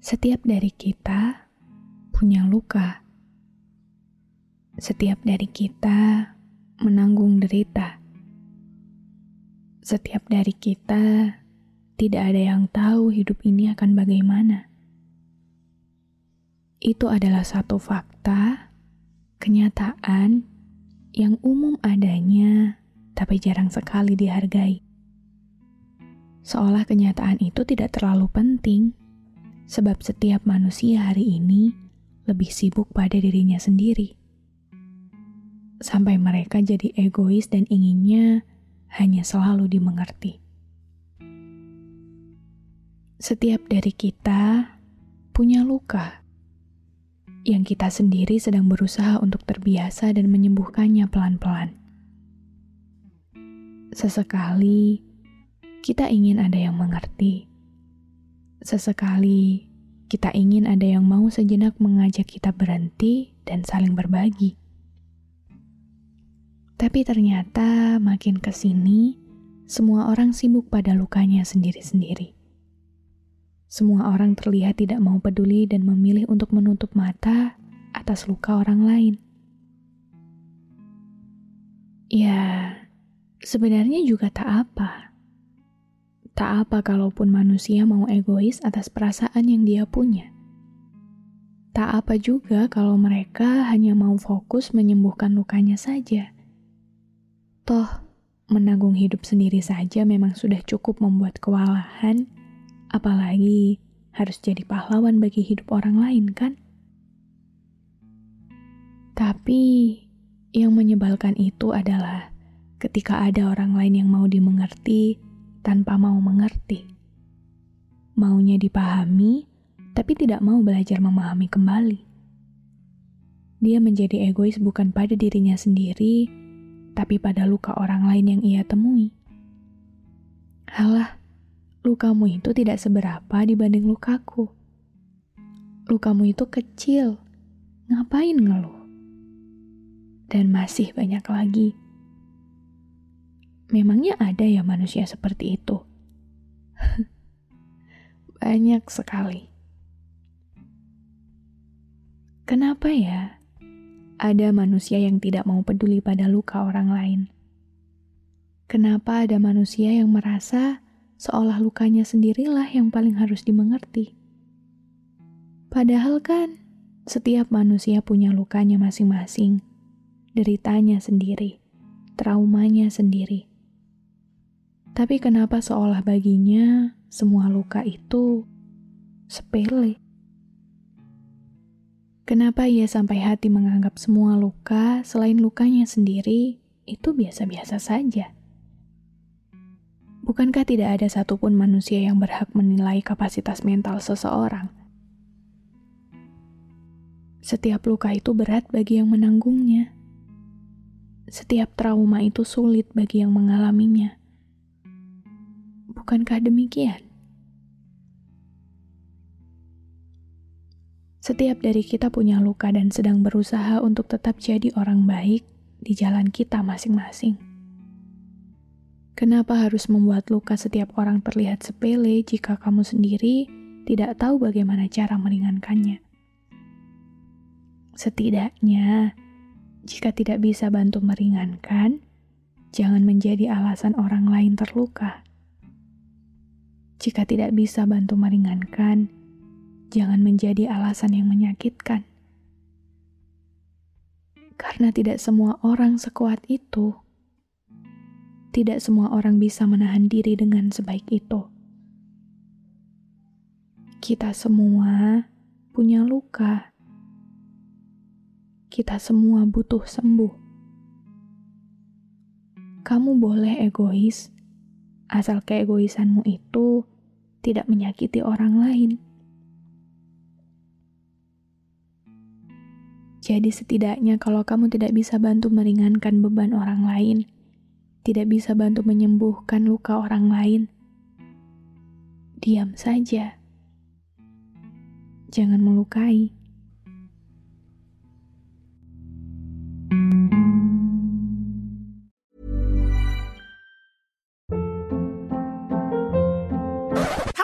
Setiap dari kita punya luka. Setiap dari kita menanggung derita. Setiap dari kita tidak ada yang tahu hidup ini akan bagaimana. Itu adalah satu fakta, kenyataan yang umum adanya, tapi jarang sekali dihargai. Seolah kenyataan itu tidak terlalu penting sebab setiap manusia hari ini lebih sibuk pada dirinya sendiri. Sampai mereka jadi egois dan inginnya hanya selalu dimengerti. Setiap dari kita punya luka yang kita sendiri sedang berusaha untuk terbiasa dan menyembuhkannya pelan-pelan. Sesekali kita ingin ada yang mengerti Sesekali kita ingin ada yang mau sejenak mengajak kita berhenti dan saling berbagi. Tapi ternyata makin ke sini, semua orang sibuk pada lukanya sendiri-sendiri. Semua orang terlihat tidak mau peduli dan memilih untuk menutup mata atas luka orang lain. Ya, sebenarnya juga tak apa Tak apa kalaupun manusia mau egois atas perasaan yang dia punya. Tak apa juga kalau mereka hanya mau fokus menyembuhkan lukanya saja. Toh, menanggung hidup sendiri saja memang sudah cukup membuat kewalahan, apalagi harus jadi pahlawan bagi hidup orang lain, kan? Tapi yang menyebalkan itu adalah ketika ada orang lain yang mau dimengerti tanpa mau mengerti. Maunya dipahami, tapi tidak mau belajar memahami kembali. Dia menjadi egois bukan pada dirinya sendiri, tapi pada luka orang lain yang ia temui. Halah, lukamu itu tidak seberapa dibanding lukaku. Lukamu itu kecil, ngapain ngeluh? Dan masih banyak lagi Memangnya ada ya manusia seperti itu? Banyak sekali. Kenapa ya ada manusia yang tidak mau peduli pada luka orang lain? Kenapa ada manusia yang merasa seolah lukanya sendirilah yang paling harus dimengerti? Padahal kan setiap manusia punya lukanya masing-masing, deritanya sendiri, traumanya sendiri. Tapi kenapa seolah baginya semua luka itu sepele? Kenapa ia sampai hati menganggap semua luka selain lukanya sendiri itu biasa-biasa saja? Bukankah tidak ada satupun manusia yang berhak menilai kapasitas mental seseorang? Setiap luka itu berat bagi yang menanggungnya. Setiap trauma itu sulit bagi yang mengalaminya. Bukankah demikian? Setiap dari kita punya luka dan sedang berusaha untuk tetap jadi orang baik di jalan kita masing-masing. Kenapa harus membuat luka setiap orang terlihat sepele jika kamu sendiri tidak tahu bagaimana cara meringankannya? Setidaknya, jika tidak bisa bantu meringankan, jangan menjadi alasan orang lain terluka. Jika tidak bisa bantu meringankan, jangan menjadi alasan yang menyakitkan. Karena tidak semua orang sekuat itu. Tidak semua orang bisa menahan diri dengan sebaik itu. Kita semua punya luka. Kita semua butuh sembuh. Kamu boleh egois, asal keegoisanmu itu tidak menyakiti orang lain. Jadi setidaknya kalau kamu tidak bisa bantu meringankan beban orang lain, tidak bisa bantu menyembuhkan luka orang lain, diam saja. Jangan melukai.